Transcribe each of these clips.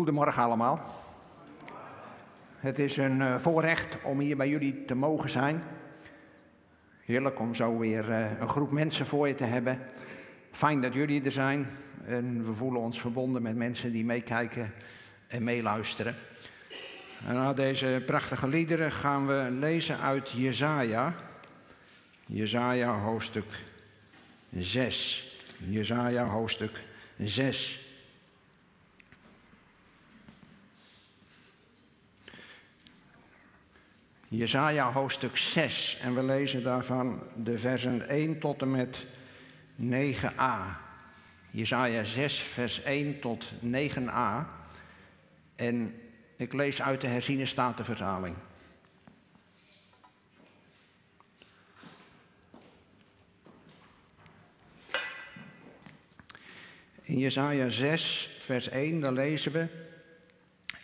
Goedemorgen allemaal. Het is een uh, voorrecht om hier bij jullie te mogen zijn. Heerlijk om zo weer uh, een groep mensen voor je te hebben. Fijn dat jullie er zijn. En we voelen ons verbonden met mensen die meekijken en meeluisteren. En na deze prachtige liederen gaan we lezen uit Jezaja. Jezaja hoofdstuk 6. Jezaja hoofdstuk 6. Jesaja hoofdstuk 6 en we lezen daarvan de versen 1 tot en met 9a. Jesaja 6 vers 1 tot 9a. En ik lees uit de herziene statenvertaling. In Jesaja 6 vers 1 dan lezen we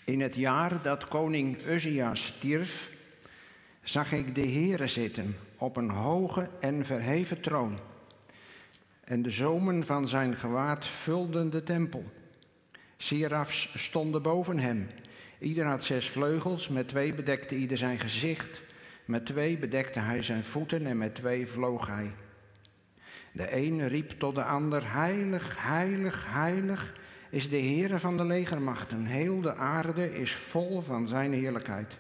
in het jaar dat koning Uzia stierf zag ik de Heere zitten op een hoge en verheven troon. En de zomen van zijn gewaad vulden de tempel. Serafs stonden boven hem. Ieder had zes vleugels, met twee bedekte ieder zijn gezicht. Met twee bedekte hij zijn voeten en met twee vloog hij. De een riep tot de ander, heilig, heilig, heilig is de Heere van de legermachten. Heel de aarde is vol van zijn heerlijkheid.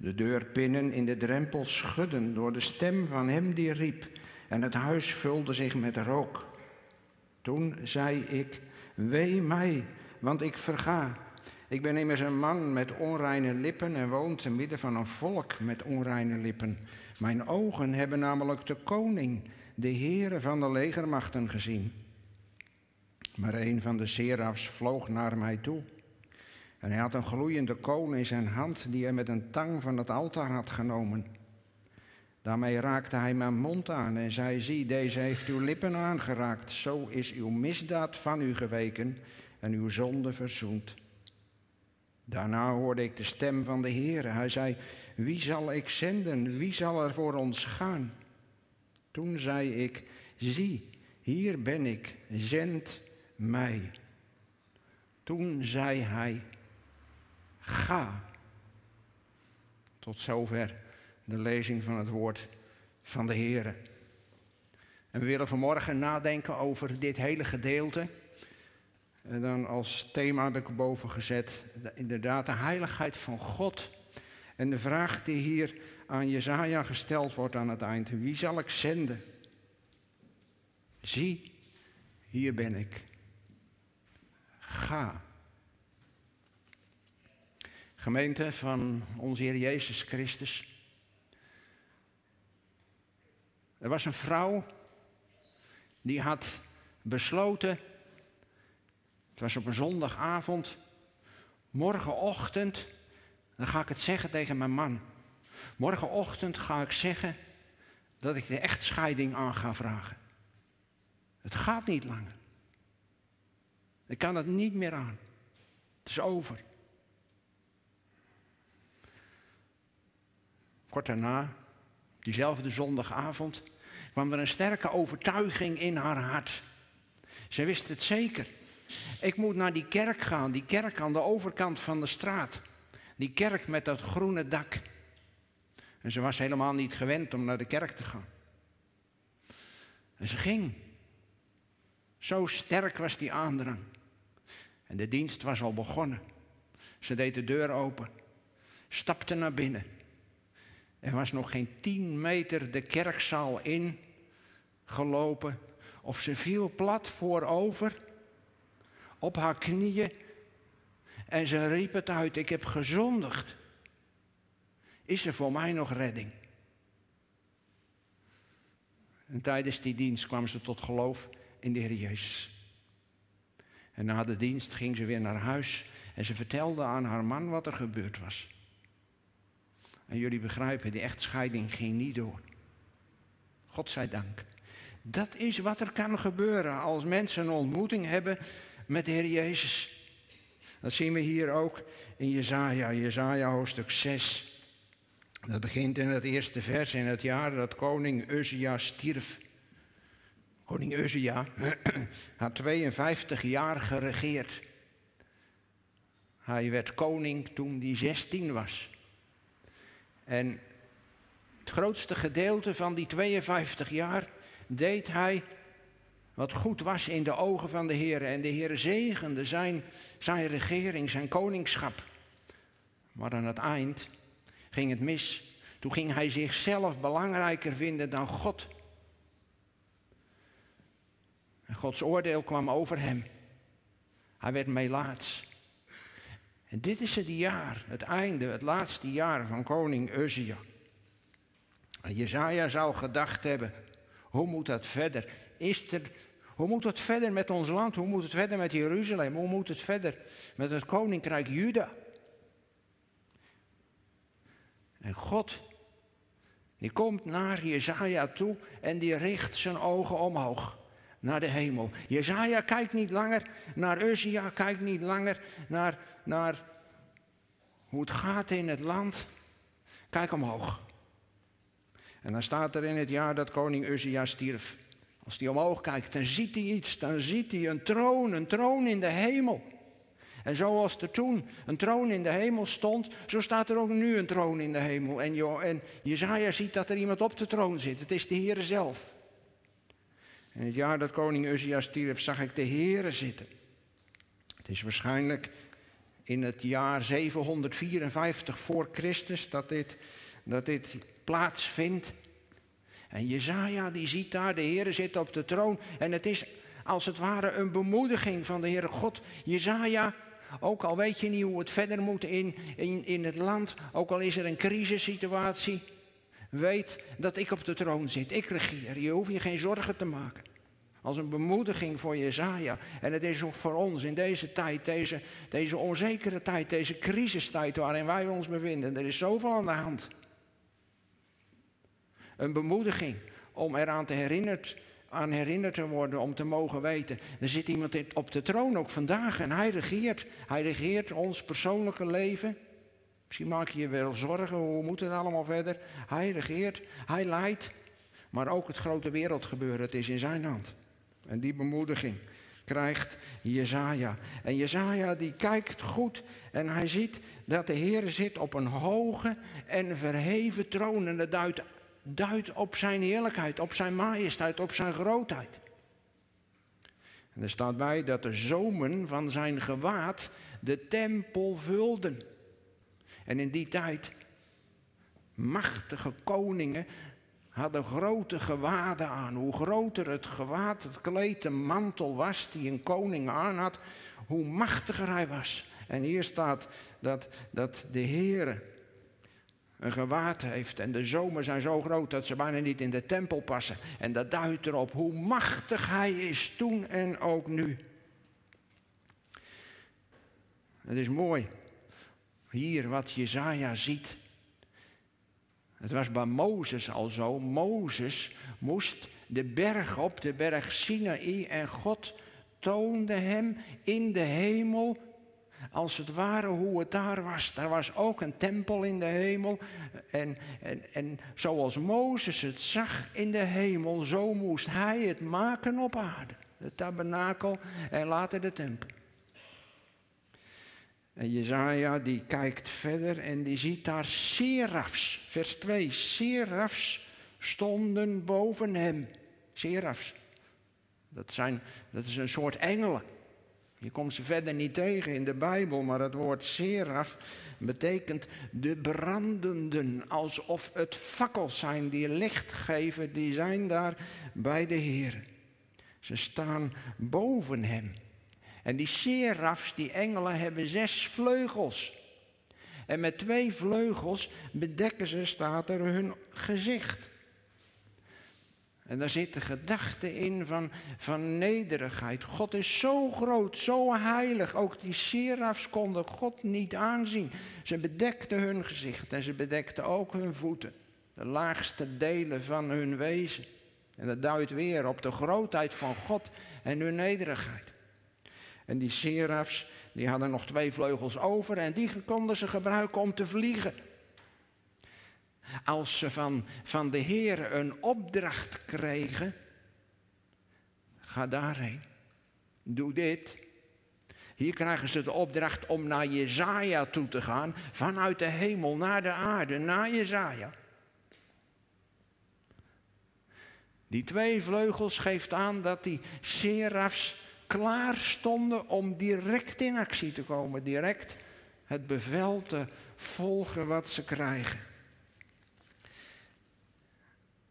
De deurpinnen in de drempel schudden door de stem van hem die riep, en het huis vulde zich met rook. Toen zei ik: Wee mij, want ik verga. Ik ben immers een man met onreine lippen en woon te midden van een volk met onreine lippen. Mijn ogen hebben namelijk de koning, de Heere van de legermachten, gezien. Maar een van de serafs vloog naar mij toe. En hij had een gloeiende kool in zijn hand die hij met een tang van het altaar had genomen. Daarmee raakte hij mijn mond aan en zei: Zie, deze heeft uw lippen aangeraakt. Zo is uw misdaad van u geweken en uw zonde verzoend. Daarna hoorde ik de stem van de Heer. Hij zei: Wie zal ik zenden? Wie zal er voor ons gaan? Toen zei ik: Zie, hier ben ik, zend mij. Toen zei hij: Ga. Tot zover de lezing van het woord van de Heer. En we willen vanmorgen nadenken over dit hele gedeelte. En dan als thema heb ik boven gezet, inderdaad, de heiligheid van God. En de vraag die hier aan Jezaja gesteld wordt aan het eind. Wie zal ik zenden? Zie, hier ben ik. Ga. Gemeente van onze Heer Jezus Christus. Er was een vrouw die had besloten, het was op een zondagavond, morgenochtend, dan ga ik het zeggen tegen mijn man. Morgenochtend ga ik zeggen dat ik de echtscheiding aan ga vragen. Het gaat niet langer. Ik kan het niet meer aan. Het is over. Kort daarna, diezelfde zondagavond, kwam er een sterke overtuiging in haar hart. Ze wist het zeker. Ik moet naar die kerk gaan, die kerk aan de overkant van de straat. Die kerk met dat groene dak. En ze was helemaal niet gewend om naar de kerk te gaan. En ze ging. Zo sterk was die aandrang. En de dienst was al begonnen. Ze deed de deur open, stapte naar binnen. Er was nog geen tien meter de kerkzaal in gelopen. Of ze viel plat voorover op haar knieën en ze riep het uit: Ik heb gezondigd. Is er voor mij nog redding? En tijdens die dienst kwam ze tot geloof in de Heer Jezus. En na de dienst ging ze weer naar huis en ze vertelde aan haar man wat er gebeurd was. En jullie begrijpen, die echtscheiding ging niet door. God zij dank. Dat is wat er kan gebeuren als mensen een ontmoeting hebben met de Heer Jezus. Dat zien we hier ook in Jezaja, Jezaja hoofdstuk 6. Dat begint in het eerste vers in het jaar dat koning Uzia stierf. Koning Uzia had 52 jaar geregeerd. Hij werd koning toen hij 16 was. En het grootste gedeelte van die 52 jaar deed hij wat goed was in de ogen van de Heer. En de Heer zegende zijn, zijn regering, zijn koningschap. Maar aan het eind ging het mis. Toen ging hij zichzelf belangrijker vinden dan God. En Gods oordeel kwam over hem. Hij werd melaats. En dit is het jaar, het einde, het laatste jaar van koning Uzia. En Jezaja zou gedacht hebben, hoe moet dat verder? Is er, hoe moet het verder met ons land? Hoe moet het verder met Jeruzalem? Hoe moet het verder met het koninkrijk Juda? En God, die komt naar Jezaja toe en die richt zijn ogen omhoog naar de hemel. Jezaja kijkt niet langer naar Uzia, kijkt niet langer naar, naar hoe het gaat in het land. Kijk omhoog. En dan staat er in het jaar dat koning Uzia stierf. Als hij omhoog kijkt, dan ziet hij iets. Dan ziet hij een troon, een troon in de hemel. En zoals er toen een troon in de hemel stond, zo staat er ook nu een troon in de hemel. En, en Jezaja ziet dat er iemand op de troon zit. Het is de Heer zelf. In het jaar dat koning Uzia stierf, zag ik de Heere zitten. Het is waarschijnlijk in het jaar 754 voor Christus dat dit, dat dit plaatsvindt. En Jezaja die ziet daar, de Heere zit op de troon. En het is als het ware een bemoediging van de Heere God. Jezaja, ook al weet je niet hoe het verder moet in, in, in het land, ook al is er een crisissituatie, weet dat ik op de troon zit. Ik regeer. Je hoeft je geen zorgen te maken. Als een bemoediging voor Jezaja. En het is ook voor ons in deze tijd, deze, deze onzekere tijd, deze crisistijd waarin wij ons bevinden. Er is zoveel aan de hand. Een bemoediging om eraan te herinnerd, aan herinnerd te worden, om te mogen weten. Er zit iemand op de troon ook vandaag en hij regeert. Hij regeert ons persoonlijke leven. Misschien maak je je wel zorgen, hoe moet het allemaal verder? Hij regeert, hij leidt. Maar ook het grote wereldgebeuren, het is in zijn hand. En die bemoediging krijgt Jezaja. En Jezaja die kijkt goed en hij ziet dat de Heer zit op een hoge en verheven troon. En dat duidt, duidt op zijn heerlijkheid, op zijn majesteit, op zijn grootheid. En er staat bij dat de zomen van zijn gewaad de tempel vulden. En in die tijd machtige koningen hadden grote gewaden aan. Hoe groter het gewaad, het kleed, de mantel was die een koning aan had, hoe machtiger hij was. En hier staat dat, dat de Heer een gewaad heeft en de zomen zijn zo groot dat ze bijna niet in de tempel passen. En dat duidt erop hoe machtig hij is toen en ook nu. Het is mooi hier wat Jezaja ziet. Het was bij Mozes al zo. Mozes moest de berg op, de berg Sinaï. En God toonde hem in de hemel als het ware hoe het daar was. Daar was ook een tempel in de hemel. En, en, en zoals Mozes het zag in de hemel, zo moest hij het maken op aarde. De tabernakel en later de tempel. En Jezaja die kijkt verder en die ziet daar serafs. Vers 2. Serafs stonden boven hem. Serafs. Dat, zijn, dat is een soort engelen. Je komt ze verder niet tegen in de Bijbel, maar het woord seraf betekent de brandenden. Alsof het fakkels zijn die licht geven, die zijn daar bij de Heer. Ze staan boven hem. En die serafs, die engelen, hebben zes vleugels. En met twee vleugels bedekken ze, staat er, hun gezicht. En daar zit de gedachte in van, van nederigheid. God is zo groot, zo heilig. Ook die serafs konden God niet aanzien. Ze bedekten hun gezicht en ze bedekten ook hun voeten. De laagste delen van hun wezen. En dat duidt weer op de grootheid van God en hun nederigheid. En die serafs, die hadden nog twee vleugels over en die konden ze gebruiken om te vliegen. Als ze van, van de Heer een opdracht kregen, ga daarheen, doe dit. Hier krijgen ze de opdracht om naar Jezaja toe te gaan, vanuit de hemel naar de aarde, naar Jezaja. Die twee vleugels geeft aan dat die serafs klaar stonden om direct in actie te komen, direct het bevel te volgen wat ze krijgen.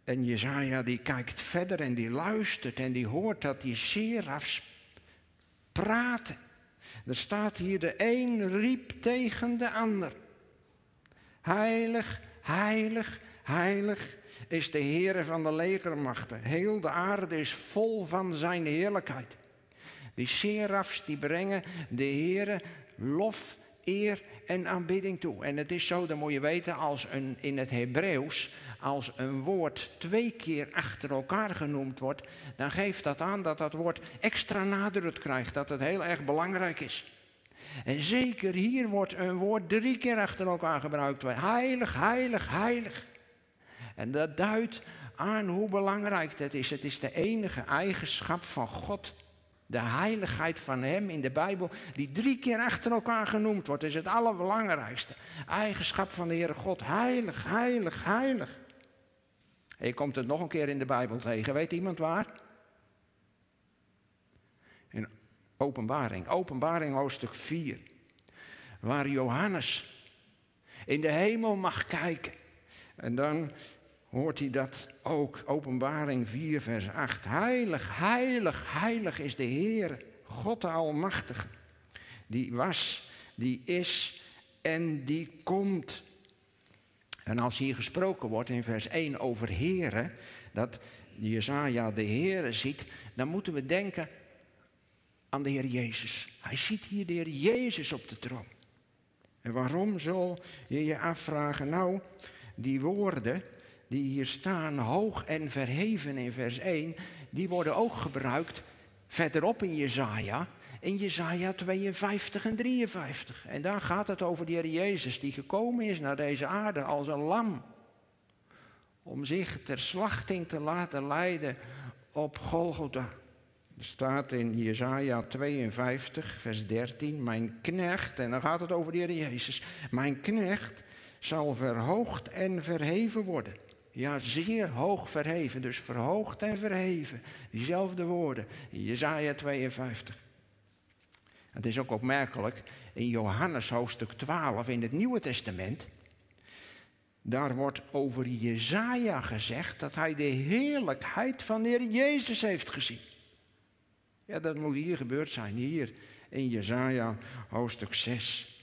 En Jezaja die kijkt verder en die luistert en die hoort dat die serafs praten. Er staat hier de een riep tegen de ander. Heilig, heilig, heilig is de Heere van de legermachten. Heel de aarde is vol van zijn heerlijkheid. Die serafs die brengen de Heere lof, eer en aanbidding toe. En het is zo, dan moet je weten, als een, in het Hebreeuws, als een woord twee keer achter elkaar genoemd wordt, dan geeft dat aan dat dat woord extra nadruk krijgt, dat het heel erg belangrijk is. En zeker hier wordt een woord drie keer achter elkaar gebruikt. Heilig, heilig, heilig. En dat duidt aan hoe belangrijk dat is. Het is de enige eigenschap van God. De heiligheid van Hem in de Bijbel, die drie keer achter elkaar genoemd wordt, is het allerbelangrijkste. Eigenschap van de Heere God. Heilig, heilig, heilig. je komt het nog een keer in de Bijbel tegen. Weet iemand waar? In Openbaring. Openbaring hoofdstuk 4. Waar Johannes in de hemel mag kijken. En dan hoort hij dat ook. Openbaring 4, vers 8. Heilig, heilig, heilig is de Heer, God de Almachtige. Die was, die is en die komt. En als hier gesproken wordt in vers 1 over Heren, dat Jezaja de Heere ziet, dan moeten we denken aan de Heer Jezus. Hij ziet hier de Heer Jezus op de troon. En waarom zal je je afvragen? Nou, die woorden, die hier staan, hoog en verheven in vers 1, die worden ook gebruikt verderop in Jezaja, in Jezaja 52 en 53. En daar gaat het over de Heer Jezus die gekomen is naar deze aarde als een lam. Om zich ter slachting te laten leiden op Golgotha. Er staat in Jezaja 52, vers 13, mijn knecht, en dan gaat het over de Heer Jezus, mijn knecht zal verhoogd en verheven worden. Ja, zeer hoog verheven. Dus verhoogd en verheven. Diezelfde woorden. In Jezaja 52. Het is ook opmerkelijk. In Johannes hoofdstuk 12 in het Nieuwe Testament. Daar wordt over Jezaja gezegd dat hij de heerlijkheid van de Heer Jezus heeft gezien. Ja, dat moet hier gebeurd zijn. Hier in Jezaja hoofdstuk 6.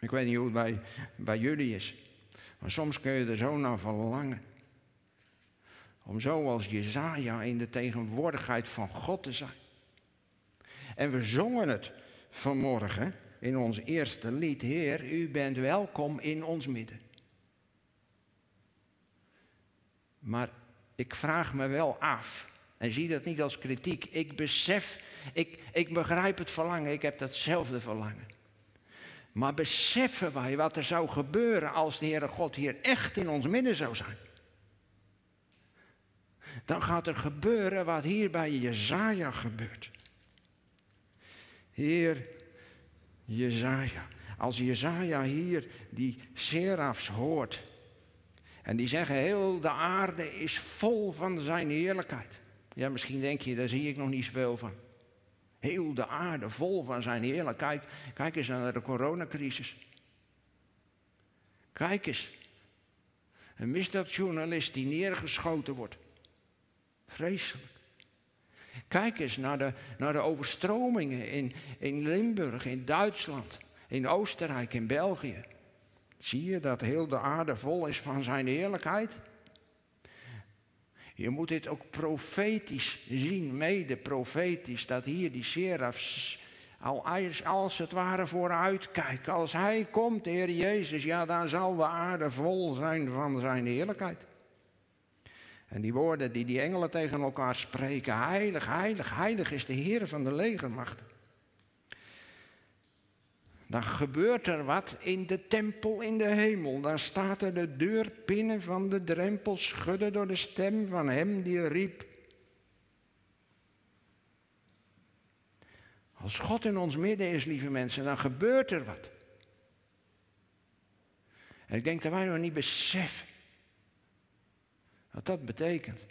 Ik weet niet hoe het bij, bij jullie is. Maar soms kun je er zo naar verlangen. Om zo als Jezaja in de tegenwoordigheid van God te zijn. En we zongen het vanmorgen in ons eerste lied. Heer, u bent welkom in ons midden. Maar ik vraag me wel af, en zie dat niet als kritiek. Ik besef, ik, ik begrijp het verlangen, ik heb datzelfde verlangen. Maar beseffen wij wat er zou gebeuren als de Heere God hier echt in ons midden zou zijn? Dan gaat er gebeuren wat hier bij Jezaja gebeurt. Heer Jezaja, als Jezaja hier die serafs hoort en die zeggen heel de aarde is vol van zijn heerlijkheid. Ja, misschien denk je, daar zie ik nog niet zoveel van. Heel de aarde vol van zijn heerlijkheid. Kijk, kijk eens naar de coronacrisis. Kijk eens. Een misdaadjournalist die neergeschoten wordt. Vreselijk. Kijk eens naar de, naar de overstromingen in, in Limburg, in Duitsland, in Oostenrijk, in België. Zie je dat heel de aarde vol is van zijn heerlijkheid? Je moet dit ook profetisch zien, mede profetisch, dat hier die serafs al als het ware vooruit kijken. Als hij komt, Heer Jezus, ja, dan zal de aarde vol zijn van zijn heerlijkheid. En die woorden die die engelen tegen elkaar spreken, heilig, heilig, heilig is de Heer van de legermachten dan gebeurt er wat in de tempel in de hemel. Dan staat er de deurpinnen van de drempel schudden door de stem van hem die riep. Als God in ons midden is, lieve mensen, dan gebeurt er wat. En ik denk dat wij nog niet beseffen wat dat betekent.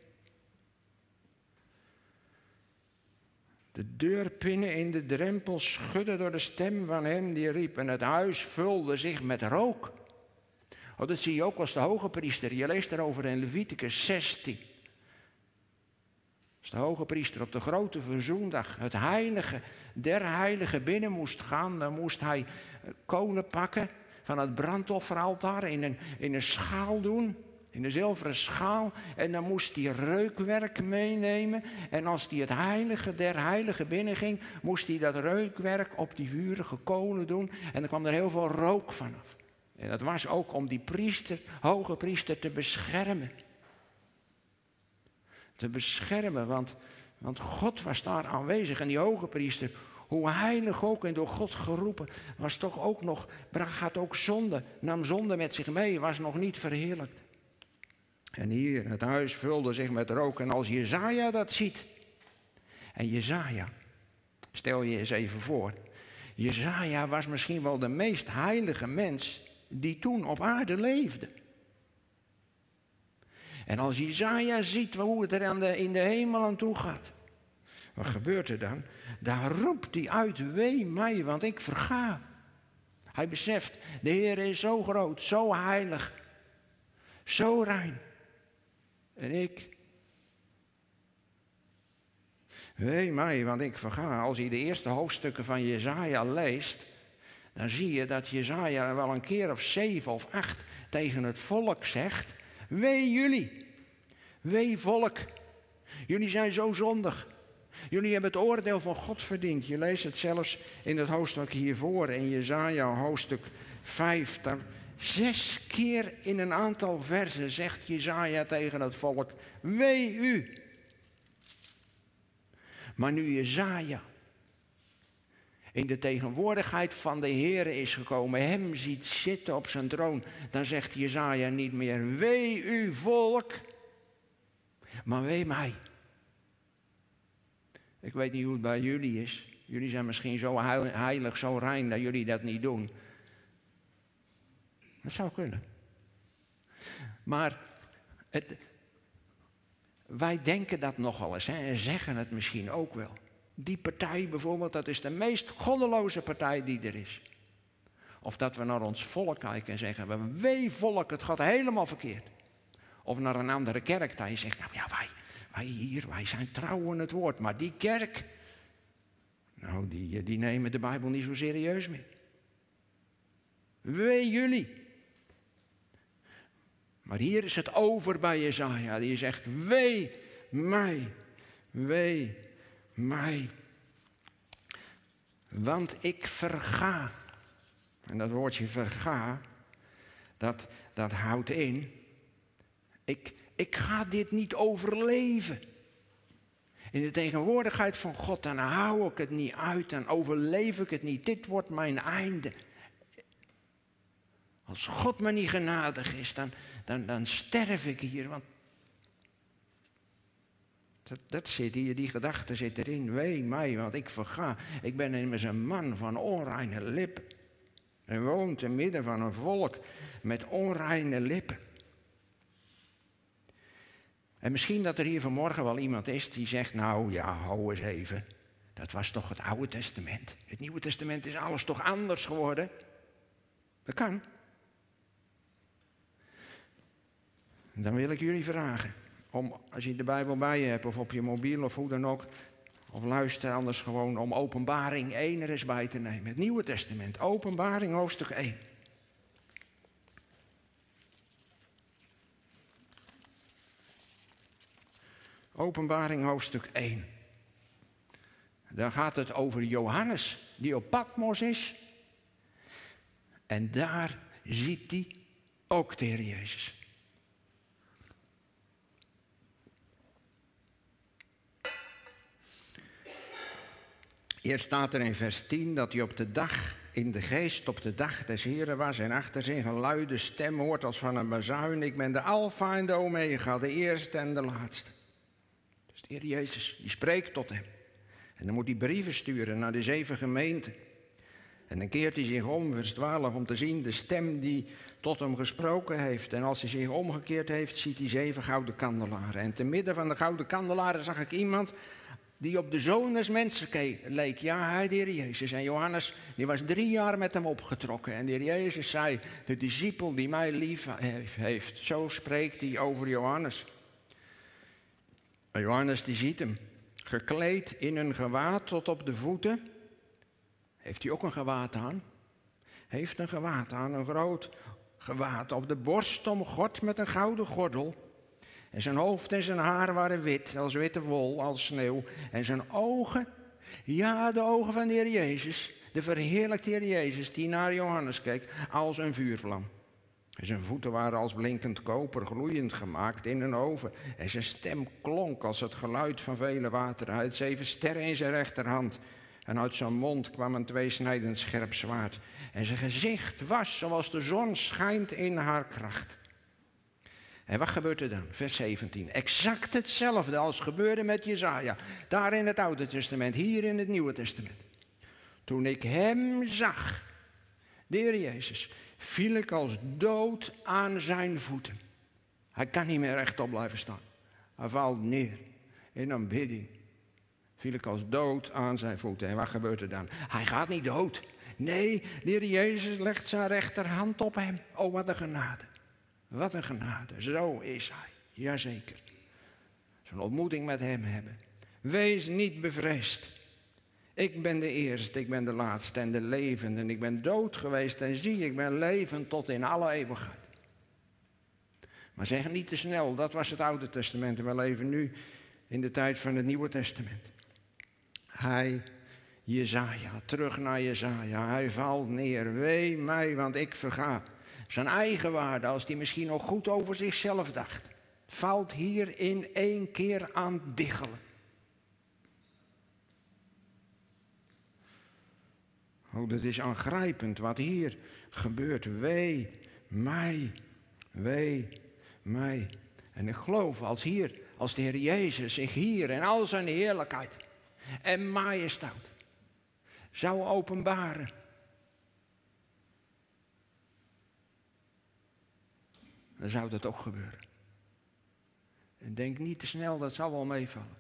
De deurpinnen in de drempel schudden door de stem van hem die riep. En het huis vulde zich met rook. Oh, dat zie je ook als de hoge priester. Je leest erover in Leviticus 16. Als de hoge priester op de grote verzoendag het heilige der heiligen binnen moest gaan, dan moest hij eh, kolen pakken van het brandofferaltaar in een, in een schaal doen in een zilveren schaal. En dan moest hij reukwerk meenemen. En als hij het heilige der heiligen binnenging, moest hij dat reukwerk op die vurige kolen doen. En dan kwam er heel veel rook vanaf. En dat was ook om die priester, hoge priester, te beschermen. Te beschermen, want, want God was daar aanwezig. En die hoge priester, hoe heilig ook en door God geroepen, was toch ook nog, bracht ook zonde, nam zonde met zich mee, was nog niet verheerlijkt. En hier, het huis vulde zich met rook. En als Jezaja dat ziet. En Jezaja, stel je eens even voor. Jezaja was misschien wel de meest heilige mens die toen op aarde leefde. En als Jezaja ziet hoe het er in de hemel aan toe gaat. Wat gebeurt er dan? Daar roept hij uit, wee mij, want ik verga. Hij beseft, de Heer is zo groot, zo heilig, zo rein. En ik. Wee mij, want ik verga. Als je de eerste hoofdstukken van Jezaja leest, dan zie je dat Jezaja wel een keer of zeven of acht tegen het volk zegt: Wee jullie, wee volk, jullie zijn zo zondig. Jullie hebben het oordeel van God verdiend. Je leest het zelfs in het hoofdstuk hiervoor, in Jezaja hoofdstuk 5. Zes keer in een aantal versen zegt Jezaja tegen het volk, wee u. Maar nu Jezaja in de tegenwoordigheid van de Heer is gekomen, hem ziet zitten op zijn troon, dan zegt Jezaja niet meer, wee u volk, maar wee mij. Ik weet niet hoe het bij jullie is. Jullie zijn misschien zo heilig, zo rein dat jullie dat niet doen. Dat zou kunnen. Maar het, wij denken dat nogal eens hè, en zeggen het misschien ook wel. Die partij bijvoorbeeld, dat is de meest goddeloze partij die er is. Of dat we naar ons volk kijken en zeggen, we wee volk, het gaat helemaal verkeerd. Of naar een andere kerk dat je zegt, nou ja, wij, wij hier, wij zijn trouw aan het woord. Maar die kerk, nou, die, die nemen de Bijbel niet zo serieus meer. Wee jullie. Maar hier is het over bij Jezaja. Die zegt, wee mij, wee mij. Want ik verga. En dat woordje verga, dat, dat houdt in. Ik, ik ga dit niet overleven. In de tegenwoordigheid van God, dan hou ik het niet uit, dan overleef ik het niet. Dit wordt mijn einde. Als God me niet genadig is, dan, dan, dan sterf ik hier. Want dat, zit hier, die gedachte zit erin. Wee mij, want ik verga. Ik ben immers een man van onreine lippen. En woont te midden van een volk met onreine lippen. En misschien dat er hier vanmorgen wel iemand is die zegt, nou ja, hou eens even. Dat was toch het Oude Testament. Het Nieuwe Testament is alles toch anders geworden. Dat kan. Dan wil ik jullie vragen om, als je de Bijbel bij je hebt of op je mobiel of hoe dan ook, of luister anders gewoon om Openbaring 1 er eens bij te nemen. Het Nieuwe Testament, Openbaring hoofdstuk 1. Openbaring hoofdstuk 1. Dan gaat het over Johannes die op Patmos is. En daar ziet hij ook de Heer Jezus. Eerst staat er in vers 10 dat hij op de dag, in de geest op de dag des Heren was en achter zich een luide stem hoort als van een bazuin. Ik ben de Alpha en de Omega, de eerste en de laatste. Dus de Heer Jezus, die spreekt tot hem. En dan moet hij brieven sturen naar de zeven gemeenten. En dan keert hij zich om, vers 12, om te zien de stem die tot hem gesproken heeft. En als hij zich omgekeerd heeft, ziet hij zeven gouden kandelaren. En te midden van de gouden kandelaren zag ik iemand die op de zoon des mensen leek. Ja, hij, de heer Jezus. En Johannes, die was drie jaar met hem opgetrokken. En de heer Jezus zei, de discipel die mij lief heeft. Zo spreekt hij over Johannes. Johannes die ziet hem, gekleed in een gewaad tot op de voeten. Heeft hij ook een gewaad aan? Heeft een gewaad aan, een groot gewaad op de borst omgord met een gouden gordel. En zijn hoofd en zijn haar waren wit, als witte wol, als sneeuw. En zijn ogen, ja, de ogen van de Heer Jezus, de verheerlijkte Heer Jezus, die naar Johannes keek, als een vuurvlam. En zijn voeten waren als blinkend koper, gloeiend gemaakt in een oven. En zijn stem klonk als het geluid van vele wateren. Hij had zeven sterren in zijn rechterhand. En uit zijn mond kwam een tweesnijdend scherp zwaard. En zijn gezicht was zoals de zon schijnt in haar kracht. En wat gebeurt er dan? Vers 17. Exact hetzelfde als gebeurde met Jezaja. Daar in het Oude Testament, hier in het Nieuwe Testament. Toen ik hem zag, de Jezus, viel ik als dood aan zijn voeten. Hij kan niet meer rechtop blijven staan. Hij valt neer in aanbidding. Viel ik als dood aan zijn voeten. En wat gebeurt er dan? Hij gaat niet dood. Nee, de Jezus legt zijn rechterhand op hem. Oh, wat een genade. Wat een genade. Zo is hij. Jazeker. Zo'n ontmoeting met hem hebben. Wees niet bevreesd. Ik ben de eerste, ik ben de laatste en de levende. En ik ben dood geweest en zie, ik ben levend tot in alle eeuwigheid. Maar zeg niet te snel, dat was het Oude Testament. En we leven nu in de tijd van het Nieuwe Testament. Hij, Jezaja, terug naar Jezaja. Hij valt neer. Wee mij, want ik verga. Zijn eigen waarde, als hij misschien nog goed over zichzelf dacht, valt hier in één keer aan diggelen. Oh, dat is aangrijpend wat hier gebeurt. Wee mij, wee mij. En ik geloof als hier, als de Heer Jezus zich hier in al zijn heerlijkheid en majesteit zou openbaren. Dan zou dat ook gebeuren. En denk niet te snel, dat zal wel meevallen.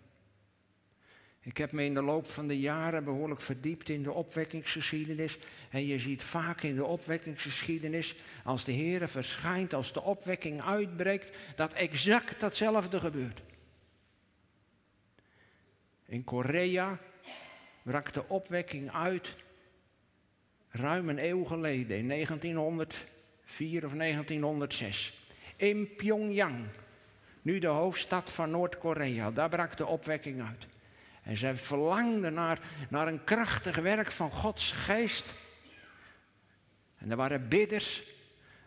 Ik heb me in de loop van de jaren behoorlijk verdiept in de opwekkingsgeschiedenis. En je ziet vaak in de opwekkingsgeschiedenis, als de Heer verschijnt, als de opwekking uitbreekt, dat exact datzelfde gebeurt. In Korea brak de opwekking uit ruim een eeuw geleden, in 1904 of 1906. In Pyongyang, nu de hoofdstad van Noord-Korea, daar brak de opwekking uit. En zij verlangden naar, naar een krachtig werk van Gods geest. En er waren bidders,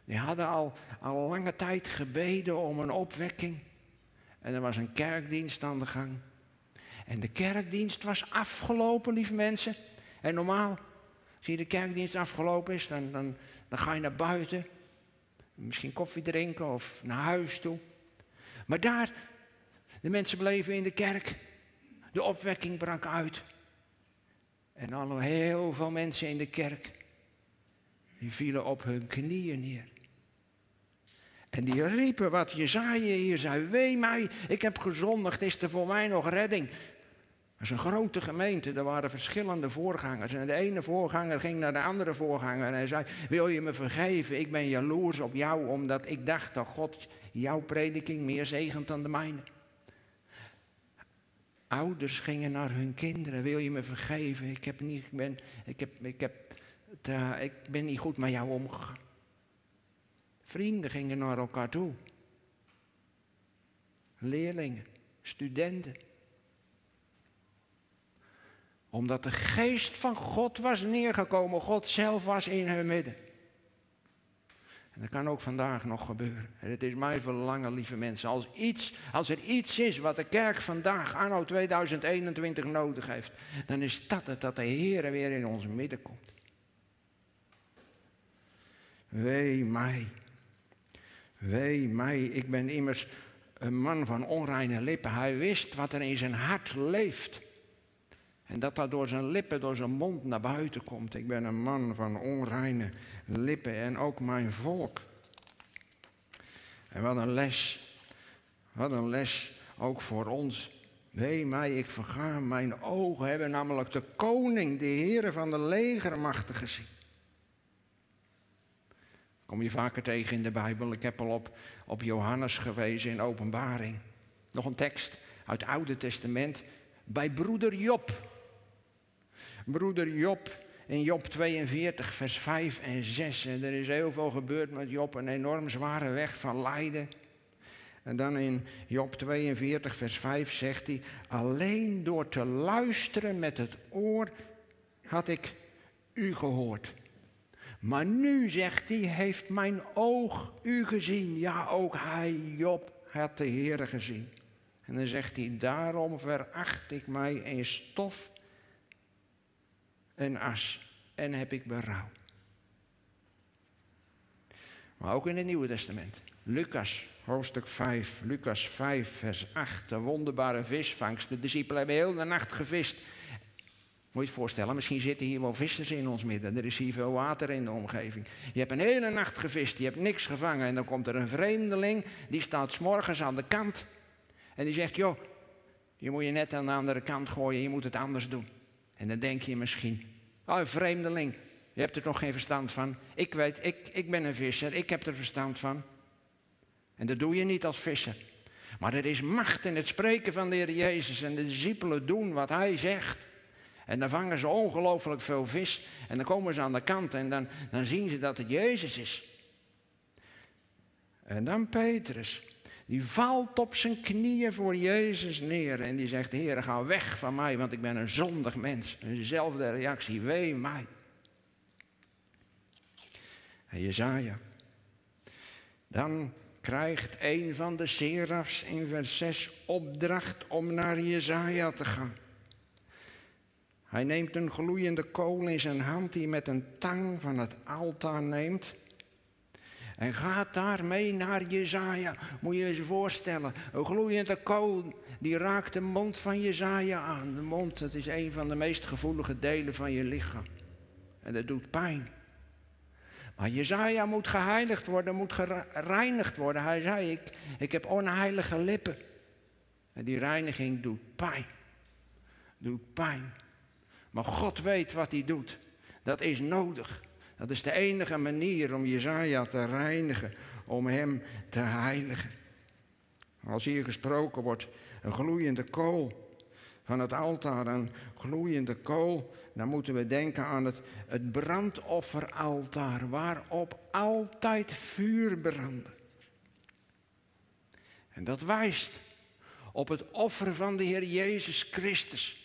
die hadden al, al lange tijd gebeden om een opwekking. En er was een kerkdienst aan de gang. En de kerkdienst was afgelopen, lieve mensen. En normaal, als je de kerkdienst afgelopen is, dan, dan, dan ga je naar buiten. Misschien koffie drinken of naar huis toe. Maar daar, de mensen bleven in de kerk. De opwekking brak uit. En al heel veel mensen in de kerk, die vielen op hun knieën neer. En die riepen wat Jezaja hier zei, wee mij, ik heb gezondigd, is er voor mij nog redding? Is een grote gemeente, er waren verschillende voorgangers. En de ene voorganger ging naar de andere voorganger en hij zei, wil je me vergeven, ik ben jaloers op jou, omdat ik dacht dat God jouw prediking meer zegent dan de mijne. Ouders gingen naar hun kinderen. Wil je me vergeven? Ik, heb niet, ik, ben, ik, heb, ik, heb, ik ben niet goed met jou omgegaan. Vrienden gingen naar elkaar toe. Leerlingen, studenten. Omdat de geest van God was neergekomen. God zelf was in hun midden. En dat kan ook vandaag nog gebeuren. En het is mijn verlangen, lieve mensen, als, iets, als er iets is wat de kerk vandaag, anno 2021, nodig heeft, dan is dat het dat de Heer weer in ons midden komt. Wee mij, wee mij, ik ben immers een man van onreine lippen. Hij wist wat er in zijn hart leeft. En dat dat door zijn lippen, door zijn mond naar buiten komt. Ik ben een man van onreine lippen en ook mijn volk. En wat een les. Wat een les ook voor ons. Wee mij, ik verga. Mijn ogen hebben namelijk de koning, de Heere van de legermachten gezien. Kom je vaker tegen in de Bijbel. Ik heb al op, op Johannes gewezen in openbaring. Nog een tekst uit het Oude Testament. Bij broeder Job. Broeder Job in Job 42, vers 5 en 6. En er is heel veel gebeurd met Job. Een enorm zware weg van lijden. En dan in Job 42, vers 5 zegt hij: Alleen door te luisteren met het oor had ik u gehoord. Maar nu, zegt hij, heeft mijn oog u gezien. Ja, ook hij, Job, had de Heer gezien. En dan zegt hij, daarom veracht ik mij in stof en as en heb ik berouw. Maar ook in het Nieuwe Testament. Lucas, hoofdstuk 5, Lucas 5, vers 8. De wonderbare visvangst. De discipelen hebben heel de nacht gevist. Moet je je voorstellen, misschien zitten hier wel vissers in ons midden. Er is hier veel water in de omgeving. Je hebt een hele nacht gevist, je hebt niks gevangen. En dan komt er een vreemdeling, die staat s'morgens aan de kant. En die zegt, joh, je moet je net aan de andere kant gooien, je moet het anders doen. En dan denk je misschien, oh, vreemdeling, je hebt er toch geen verstand van. Ik weet, ik, ik ben een visser, ik heb er verstand van. En dat doe je niet als visser. Maar er is macht in het spreken van de Heer Jezus. En de discipelen doen wat Hij zegt. En dan vangen ze ongelooflijk veel vis. En dan komen ze aan de kant en dan, dan zien ze dat het Jezus is. En dan Petrus. Die valt op zijn knieën voor Jezus neer. En die zegt, Heer, ga weg van mij, want ik ben een zondig mens. Dezelfde reactie, wee mij. En Jezaja. Dan krijgt een van de serafs in vers 6 opdracht om naar Jezaja te gaan. Hij neemt een gloeiende kool in zijn hand die met een tang van het altaar neemt. En gaat daarmee naar Jezaja. Moet je je voorstellen. Een gloeiende kool die raakt de mond van Jezaja aan. De mond, dat is een van de meest gevoelige delen van je lichaam. En dat doet pijn. Maar Jezaja moet geheiligd worden, moet gereinigd worden. Hij zei, ik, ik heb onheilige lippen. En die reiniging doet pijn. Doet pijn. Maar God weet wat hij doet. Dat is nodig. Dat is de enige manier om Jezaja te reinigen, om hem te heiligen. Als hier gesproken wordt, een gloeiende kool van het altaar, een gloeiende kool, dan moeten we denken aan het, het brandofferaltaar, waarop altijd vuur brandde. En dat wijst op het offer van de Heer Jezus Christus.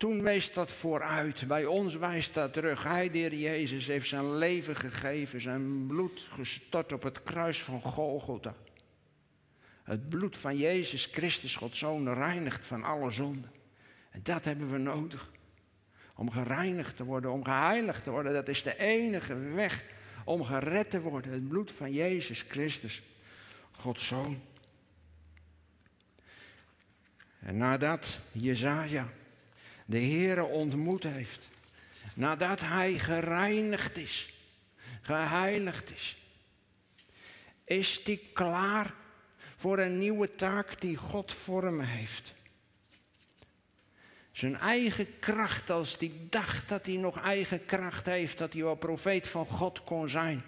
Toen wees dat vooruit. Bij ons wijst dat terug. Hij, de Heer Jezus, heeft zijn leven gegeven, zijn bloed gestort op het kruis van Golgotha. Het bloed van Jezus Christus, Gods Zoon, reinigt van alle zonden. En dat hebben we nodig. Om gereinigd te worden, om geheiligd te worden. Dat is de enige weg om gered te worden. Het bloed van Jezus Christus, Gods Zoon. En nadat Jezaja de Heere ontmoet heeft. Nadat hij gereinigd is, geheiligd is, is hij klaar voor een nieuwe taak die God voor hem heeft. Zijn eigen kracht, als hij dacht dat hij nog eigen kracht heeft, dat hij wel profeet van God kon zijn.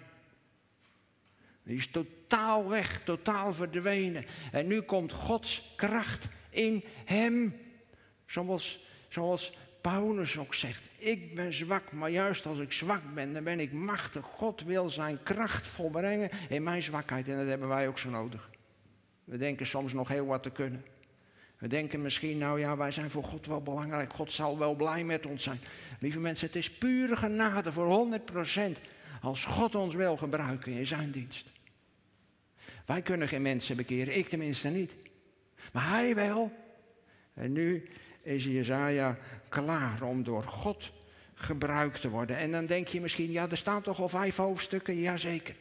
Die is totaal weg, totaal verdwenen. En nu komt Gods kracht in hem. Zoals Zoals Paulus ook zegt, ik ben zwak, maar juist als ik zwak ben, dan ben ik machtig. God wil zijn kracht volbrengen in mijn zwakheid en dat hebben wij ook zo nodig. We denken soms nog heel wat te kunnen. We denken misschien, nou ja, wij zijn voor God wel belangrijk. God zal wel blij met ons zijn. Lieve mensen, het is pure genade voor 100% als God ons wil gebruiken in zijn dienst. Wij kunnen geen mensen bekeren, ik tenminste niet. Maar hij wel. En nu is Jezaja klaar om door God gebruikt te worden. En dan denk je misschien, ja, er staan toch al vijf hoofdstukken? Jazeker.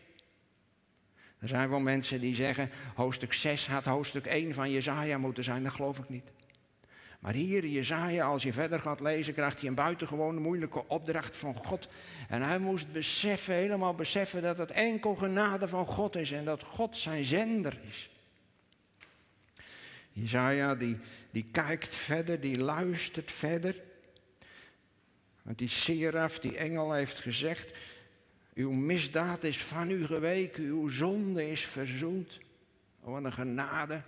Er zijn wel mensen die zeggen, hoofdstuk 6 had hoofdstuk 1 van Jezaja moeten zijn. Dat geloof ik niet. Maar hier, Jezaja, als je verder gaat lezen, krijgt hij een buitengewone moeilijke opdracht van God. En hij moest beseffen, helemaal beseffen, dat het enkel genade van God is en dat God zijn zender is. Jezaja, die, die kijkt verder, die luistert verder. Want die seraf, die engel, heeft gezegd: Uw misdaad is van u geweken, uw zonde is verzoend. Oh, wat een genade.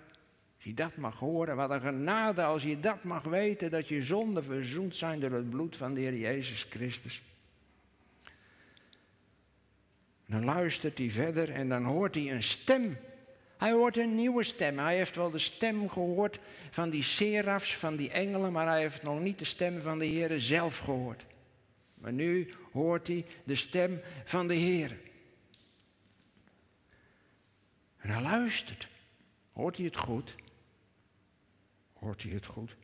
Als je dat mag horen, wat een genade als je dat mag weten, dat je zonden verzoend zijn door het bloed van de Heer Jezus Christus. Dan luistert hij verder en dan hoort hij een stem. Hij hoort een nieuwe stem. Hij heeft wel de stem gehoord van die serafs, van die engelen, maar hij heeft nog niet de stem van de Heer zelf gehoord. Maar nu hoort hij de stem van de Heer. En hij luistert. Hoort hij het goed? Hoort hij het goed?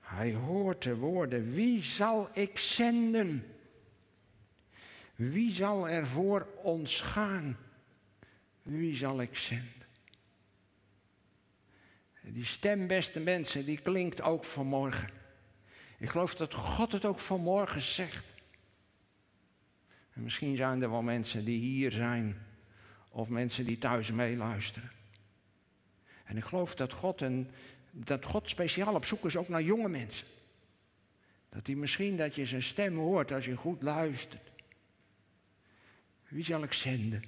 Hij hoort de woorden, wie zal ik zenden? Wie zal er voor ons gaan? Wie zal ik zenden? Die stem, beste mensen, die klinkt ook vanmorgen. Ik geloof dat God het ook vanmorgen zegt. En misschien zijn er wel mensen die hier zijn, of mensen die thuis meeluisteren. En ik geloof dat God, en, dat God speciaal op zoek is ook naar jonge mensen. Dat hij misschien dat je zijn stem hoort als je goed luistert. Wie zal ik zenden?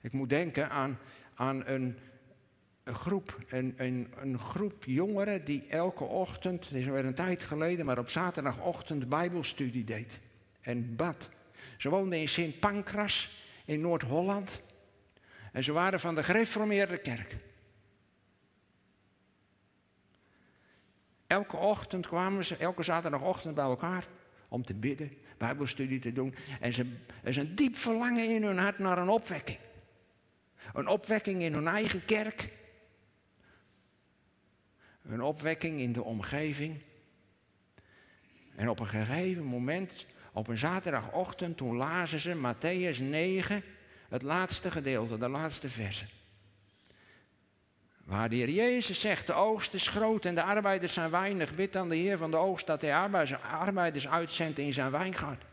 Ik moet denken aan, aan een, een groep, een, een, een, groep jongeren die elke ochtend, het is alweer een tijd geleden, maar op zaterdagochtend bijbelstudie deed en bad. Ze woonden in Sint Pancras in Noord-Holland en ze waren van de gereformeerde kerk. Elke ochtend kwamen ze, elke zaterdagochtend bij elkaar om te bidden, bijbelstudie te doen. En ze, er is een diep verlangen in hun hart naar een opwekking. Een opwekking in hun eigen kerk. Een opwekking in de omgeving. En op een gegeven moment, op een zaterdagochtend, toen lazen ze Matthäus 9, het laatste gedeelte, de laatste versen. Waar de Heer Jezus zegt, de oogst is groot en de arbeiders zijn weinig. Bid aan de Heer van de oogst dat hij arbeiders uitzendt in zijn wijngaard.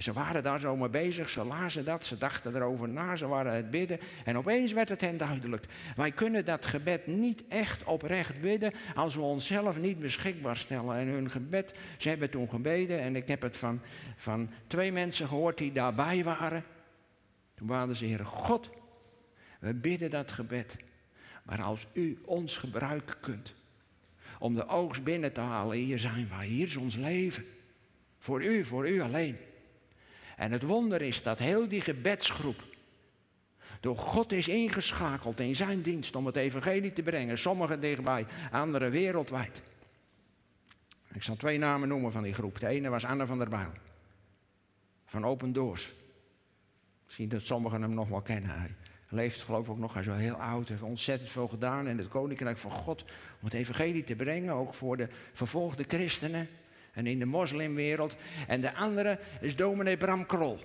Ze waren daar zo mee bezig, ze lazen dat, ze dachten erover na, ze waren het bidden. En opeens werd het hen duidelijk. Wij kunnen dat gebed niet echt oprecht bidden als we onszelf niet beschikbaar stellen. En hun gebed, ze hebben toen gebeden en ik heb het van, van twee mensen gehoord die daarbij waren. Toen waren ze, Heer God, we bidden dat gebed. Maar als u ons gebruiken kunt om de oogst binnen te halen, hier zijn wij, hier is ons leven. Voor u, voor u alleen. En het wonder is dat heel die gebedsgroep door God is ingeschakeld in zijn dienst om het evangelie te brengen. Sommigen dichtbij, anderen wereldwijd. Ik zal twee namen noemen van die groep. De ene was Anne van der Bijl. Van Open Doors. Misschien dat sommigen hem nog wel kennen. Hij leeft geloof ik ook nog, hij is heel oud. heeft ontzettend veel gedaan in het koninkrijk van God. Om het evangelie te brengen, ook voor de vervolgde christenen en in de moslimwereld. En de andere is dominee Bram Krol.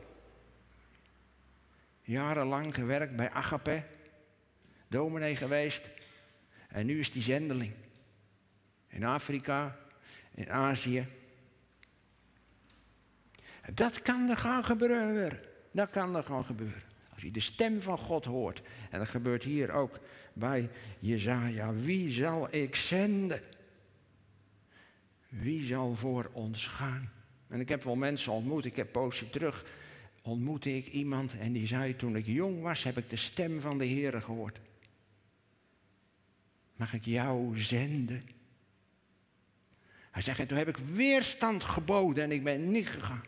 Jarenlang gewerkt bij Agape, dominee geweest. En nu is hij zendeling. In Afrika, in Azië. Dat kan er gaan gebeuren. Dat kan er gaan gebeuren. Als je de stem van God hoort. En dat gebeurt hier ook bij Jezaja. Wie zal ik zenden? Wie zal voor ons gaan? En ik heb wel mensen ontmoet. Ik heb poosje terug ontmoette ik iemand en die zei toen ik jong was heb ik de stem van de Heer gehoord. Mag ik jou zenden? Hij zegt, en toen heb ik weerstand geboden en ik ben niet gegaan.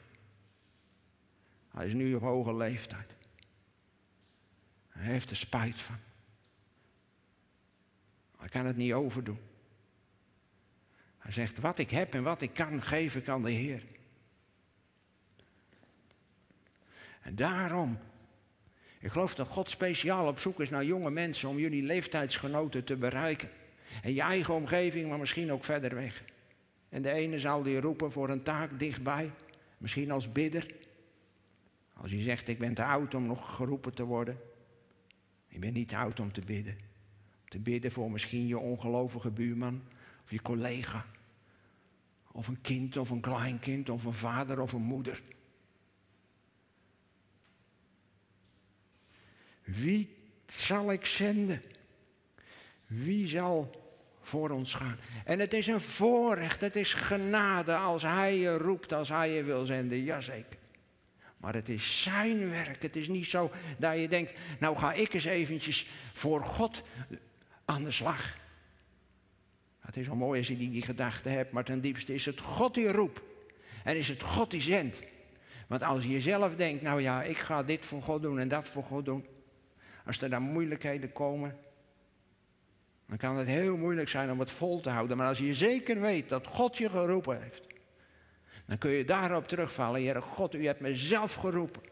Hij is nu op hoge leeftijd. Hij heeft er spijt van. Hij kan het niet overdoen. Hij zegt, wat ik heb en wat ik kan, geef ik aan de Heer. En daarom, ik geloof dat God speciaal op zoek is naar jonge mensen om jullie leeftijdsgenoten te bereiken. En je eigen omgeving, maar misschien ook verder weg. En de ene zal die roepen voor een taak dichtbij, misschien als bidder. Als je zegt, ik ben te oud om nog geroepen te worden. Ik ben niet te oud om te bidden. Te bidden voor misschien je ongelovige buurman of je collega. Of een kind of een kleinkind of een vader of een moeder. Wie zal ik zenden? Wie zal voor ons gaan? En het is een voorrecht, het is genade als Hij je roept, als Hij je wil zenden. Jazeker. Maar het is zijn werk. Het is niet zo dat je denkt, nou ga ik eens eventjes voor God aan de slag. Het is wel mooi als je die, die gedachte hebt, maar ten diepste is het God die roept. En is het God die zendt. Want als je zelf denkt, nou ja, ik ga dit voor God doen en dat voor God doen. Als er dan moeilijkheden komen, dan kan het heel moeilijk zijn om het vol te houden. Maar als je zeker weet dat God je geroepen heeft, dan kun je daarop terugvallen. Heer God, u hebt me zelf geroepen.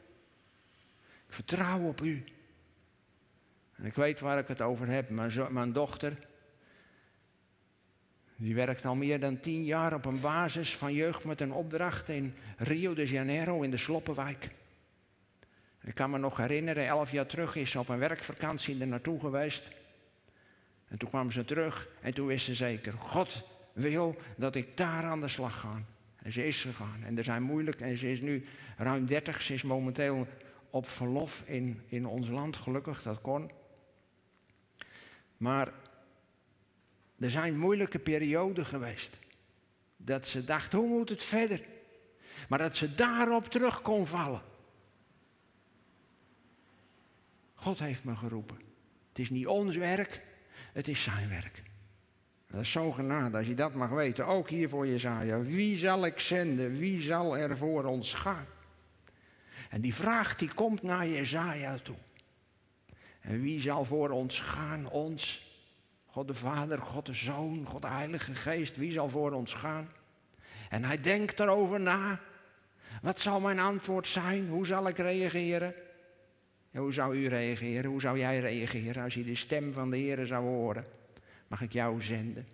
Ik vertrouw op u. En ik weet waar ik het over heb. Mijn dochter, die werkt al meer dan tien jaar op een basis van jeugd met een opdracht in Rio de Janeiro in de Sloppenwijk. Ik kan me nog herinneren, elf jaar terug is ze op een werkvakantie er naartoe geweest. En toen kwam ze terug en toen wist ze zeker, God wil dat ik daar aan de slag ga. En ze is gegaan. En er zijn moeilijk, en ze is nu ruim 30, ze is momenteel op verlof in, in ons land, gelukkig, dat kon. Maar er zijn moeilijke perioden geweest. Dat ze dacht, hoe moet het verder? Maar dat ze daarop terug kon vallen. God heeft me geroepen. Het is niet ons werk, het is zijn werk. Dat is zo genade als je dat mag weten. Ook hier voor Jezaja. Wie zal ik zenden? Wie zal er voor ons gaan? En die vraag die komt naar Jezaja toe. En wie zal voor ons gaan? Ons. God de Vader, God de Zoon, God de Heilige Geest. Wie zal voor ons gaan? En hij denkt erover na. Wat zal mijn antwoord zijn? Hoe zal ik reageren? hoe zou u reageren? Hoe zou jij reageren als je de stem van de Heer zou horen? Mag ik jou zenden?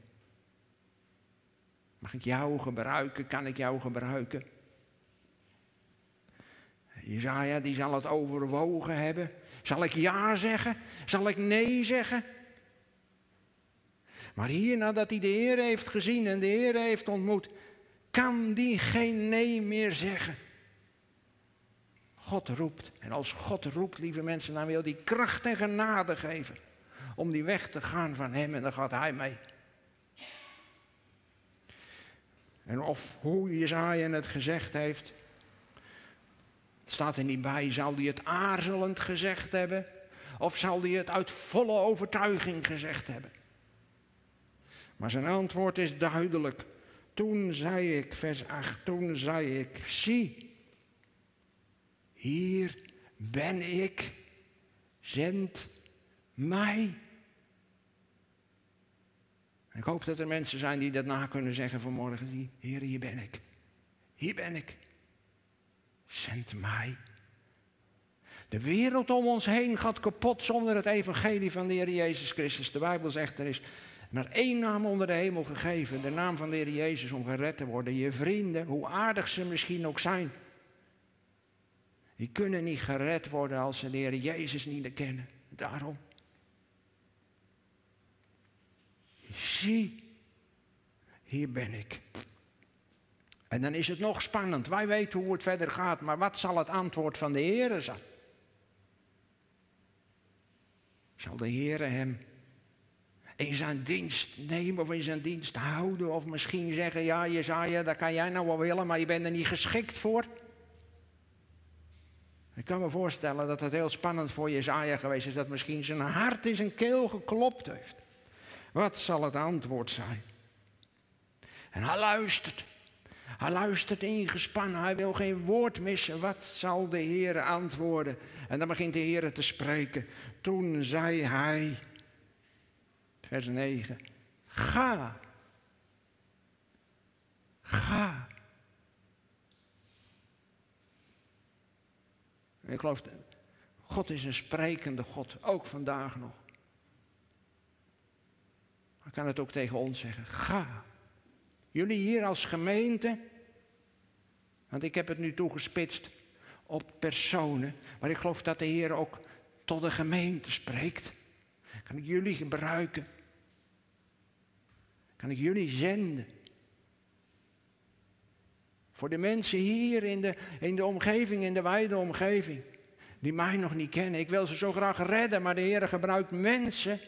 Mag ik jou gebruiken? Kan ik jou gebruiken? Jezaja die zal het overwogen hebben. Zal ik ja zeggen? Zal ik nee zeggen? Maar hier nadat hij de Heer heeft gezien en de Heer heeft ontmoet, kan die geen nee meer zeggen. God roept. En als God roept, lieve mensen, dan wil hij kracht en genade geven om die weg te gaan van Hem en dan gaat Hij mee. En of hoe Jezaja het gezegd heeft, staat er niet bij, zal hij het aarzelend gezegd hebben of zal hij het uit volle overtuiging gezegd hebben? Maar zijn antwoord is duidelijk. Toen zei ik, vers 8, toen zei ik, zie, hier ben ik, zend mij. Ik hoop dat er mensen zijn die dat na kunnen zeggen vanmorgen. Heer, hier ben ik. Hier ben ik. Zend mij. De wereld om ons heen gaat kapot zonder het evangelie van de Heer Jezus Christus. De Bijbel zegt er is maar één naam onder de hemel gegeven. De naam van de Heer Jezus om gered te worden. Je vrienden, hoe aardig ze misschien ook zijn. Die kunnen niet gered worden als ze de Heer Jezus niet kennen. Daarom. Zie, hier ben ik. En dan is het nog spannend. Wij weten hoe het verder gaat, maar wat zal het antwoord van de Heer zijn? Zal de Heer hem in zijn dienst nemen of in zijn dienst houden? Of misschien zeggen, ja Jezaja, dat kan jij nou wel willen, maar je bent er niet geschikt voor? Ik kan me voorstellen dat het heel spannend voor Jezaja geweest is, dat misschien zijn hart in zijn keel geklopt heeft. Wat zal het antwoord zijn? En hij luistert. Hij luistert ingespannen. Hij wil geen woord missen. Wat zal de Heer antwoorden? En dan begint de Heer te spreken. Toen zei hij, vers 9, ga. Ga. Ik geloof, God is een sprekende God, ook vandaag nog. Hij kan het ook tegen ons zeggen. Ga. Jullie hier als gemeente. Want ik heb het nu toegespitst op personen. Maar ik geloof dat de Heer ook tot de gemeente spreekt. Kan ik jullie gebruiken? Kan ik jullie zenden? Voor de mensen hier in de, in de omgeving, in de wijde omgeving, die mij nog niet kennen. Ik wil ze zo graag redden, maar de Heer gebruikt mensen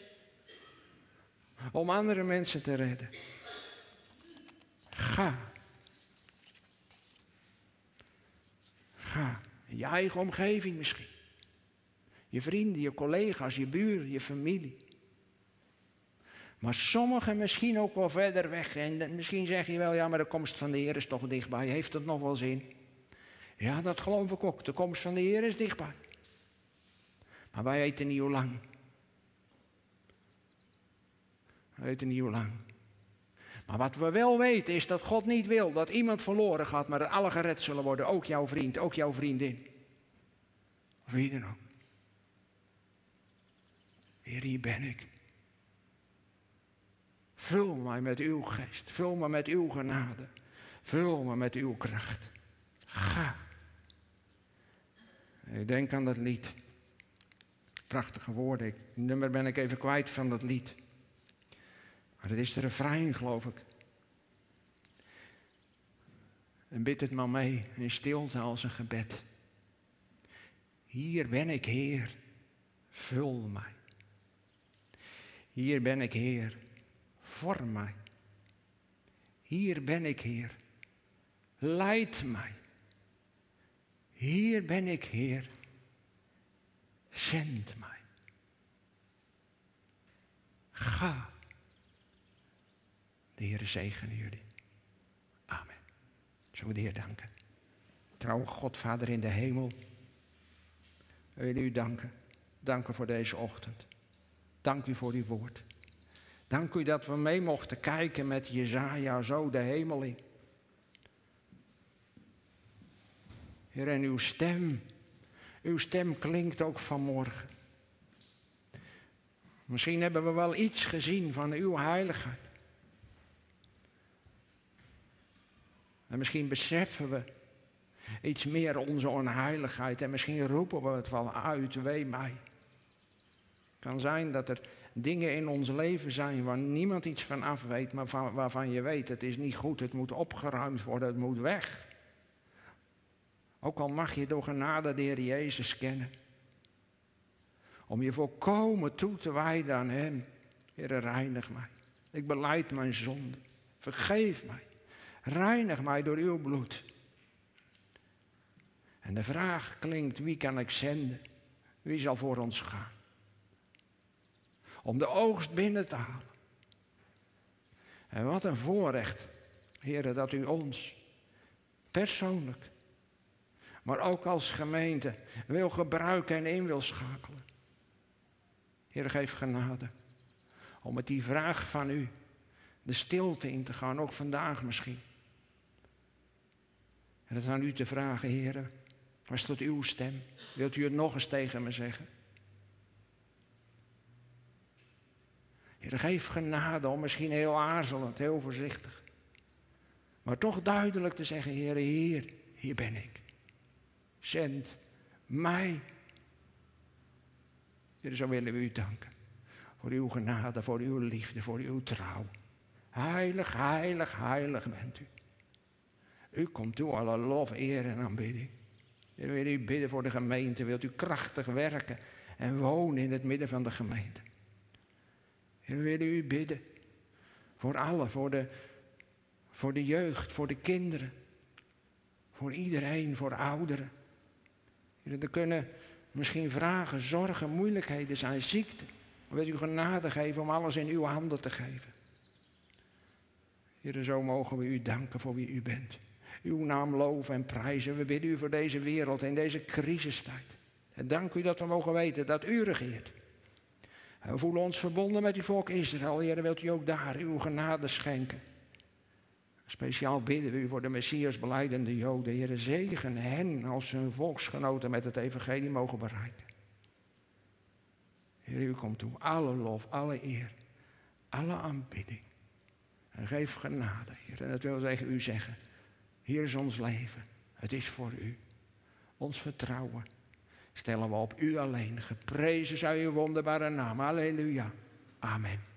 om andere mensen te redden. Ga. Ga. In je eigen omgeving misschien. Je vrienden, je collega's, je buren, je familie. Maar sommigen misschien ook wel verder weg. En misschien zeg je wel, ja, maar de komst van de Heer is toch dichtbij. Heeft dat nog wel zin? Ja, dat geloof ik ook. De komst van de Heer is dichtbij. Maar wij weten niet hoe lang. We weten niet hoe lang. Maar wat we wel weten is dat God niet wil dat iemand verloren gaat, maar dat alle gered zullen worden. Ook jouw vriend, ook jouw vriendin. Of wie dan ook. Hier ben ik. Vul mij met uw geest. Vul me met uw genade. Vul me met uw kracht. Ga. Ik denk aan dat lied. Prachtige woorden. Het nummer ben ik even kwijt van dat lied. Maar het is de refrein, geloof ik. En bid het maar mee in stilte als een gebed. Hier ben ik, Heer. Vul mij. Hier ben ik, Heer. Vorm mij. Hier ben ik, Heer. Leid mij. Hier ben ik, Heer. Zend mij. Ga. De Heer zegene jullie. Amen. We de Heer danken. Trouwe God, Vader in de hemel. We willen u danken. Danken voor deze ochtend. Dank u voor uw woord. Dank u dat we mee mochten kijken met Jezaja zo de hemel in. Heer, en uw stem, uw stem klinkt ook vanmorgen. Misschien hebben we wel iets gezien van uw heiligheid. En misschien beseffen we iets meer onze onheiligheid en misschien roepen we het wel uit, wee mij. Het kan zijn dat er dingen in ons leven zijn waar niemand iets van af weet, maar waarvan je weet het is niet goed, het moet opgeruimd worden, het moet weg. Ook al mag je door genade de Heer Jezus kennen. Om je volkomen toe te wijden aan Hem. Heer, reinig mij. Ik beleid mijn zonde. Vergeef mij. Reinig mij door uw bloed. En de vraag klinkt, wie kan ik zenden? Wie zal voor ons gaan? Om de oogst binnen te halen. En wat een voorrecht, heren, dat u ons persoonlijk, maar ook als gemeente wil gebruiken en in wil schakelen. Heer, geef genade om met die vraag van u de stilte in te gaan, ook vandaag misschien. En het aan u te vragen, heren, was tot uw stem? Wilt u het nog eens tegen me zeggen? Heer, geef genade om misschien heel aarzelend, heel voorzichtig. Maar toch duidelijk te zeggen, Heer, hier, hier ben ik. Zend mij. Heer, zo willen we u danken. Voor uw genade, voor uw liefde, voor uw trouw. Heilig, heilig, heilig bent u. U komt toe alle lof, eer en aanbidding. Heer, wil u bidden voor de gemeente. Wilt u krachtig werken en wonen in het midden van de gemeente. Heer, we willen u bidden. Voor allen, voor de, voor de jeugd, voor de kinderen. Voor iedereen, voor ouderen. Heer, er kunnen misschien vragen, zorgen, moeilijkheden zijn, ziekte. Wilt u genade geven om alles in uw handen te geven. Heer, zo mogen we u danken voor wie u bent. Uw naam loven en prijzen. We bidden u voor deze wereld in deze crisistijd. En dank u dat we mogen weten dat u regeert. We voelen ons verbonden met uw volk Israël. Heer, wilt u ook daar uw genade schenken. Speciaal bidden we u voor de Messias beleidende Joden. Heer, zegen hen als hun volksgenoten met het evangelie mogen bereiken. Heer, u komt toe. Alle lof, alle eer, alle aanbidding. En geef genade, Heer. En dat wil zeggen, u zeggen. Hier is ons leven. Het is voor u. Ons vertrouwen. Stellen we op u alleen. Geprezen zij uw wonderbare naam. Halleluja. Amen.